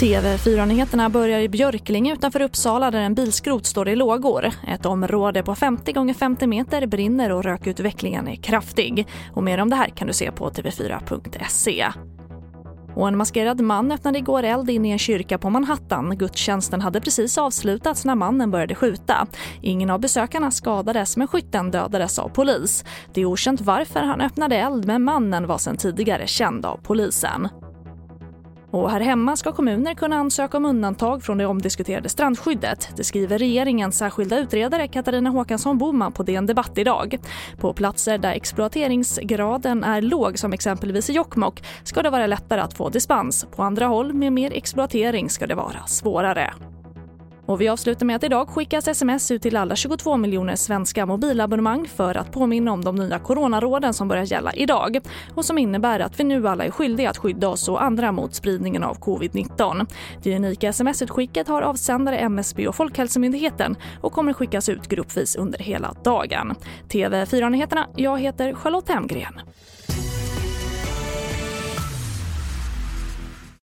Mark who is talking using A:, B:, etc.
A: TV4-nyheterna börjar i Björklinge utanför Uppsala där en bilskrot står i lågor. Ett område på 50 x 50 meter brinner och rökutvecklingen är kraftig. Och mer om det här kan du se på tv4.se. Och en maskerad man öppnade igår eld in i en kyrka på Manhattan. Gudstjänsten hade precis avslutats när mannen började skjuta. Ingen av besökarna skadades men skytten dödades av polis. Det är okänt varför han öppnade eld men mannen var sedan tidigare känd av polisen. Och här hemma ska kommuner kunna ansöka om undantag från det omdiskuterade strandskyddet. Det skriver regeringens särskilda utredare Katarina Håkansson Boman på DN Debatt idag. På platser där exploateringsgraden är låg, som exempelvis i Jokkmokk, ska det vara lättare att få dispens. På andra håll med mer exploatering ska det vara svårare. Och vi avslutar med att idag skickas sms ut till alla 22 miljoner svenska mobilabonnemang för att påminna om de nya coronaråden som börjar gälla idag och som innebär att vi nu alla är skyldiga att skydda oss och andra mot spridningen av covid-19. Det unika sms-utskicket har avsändare MSB och Folkhälsomyndigheten och kommer skickas ut gruppvis under hela dagen. TV4-nyheterna, jag heter Charlotte Hemgren.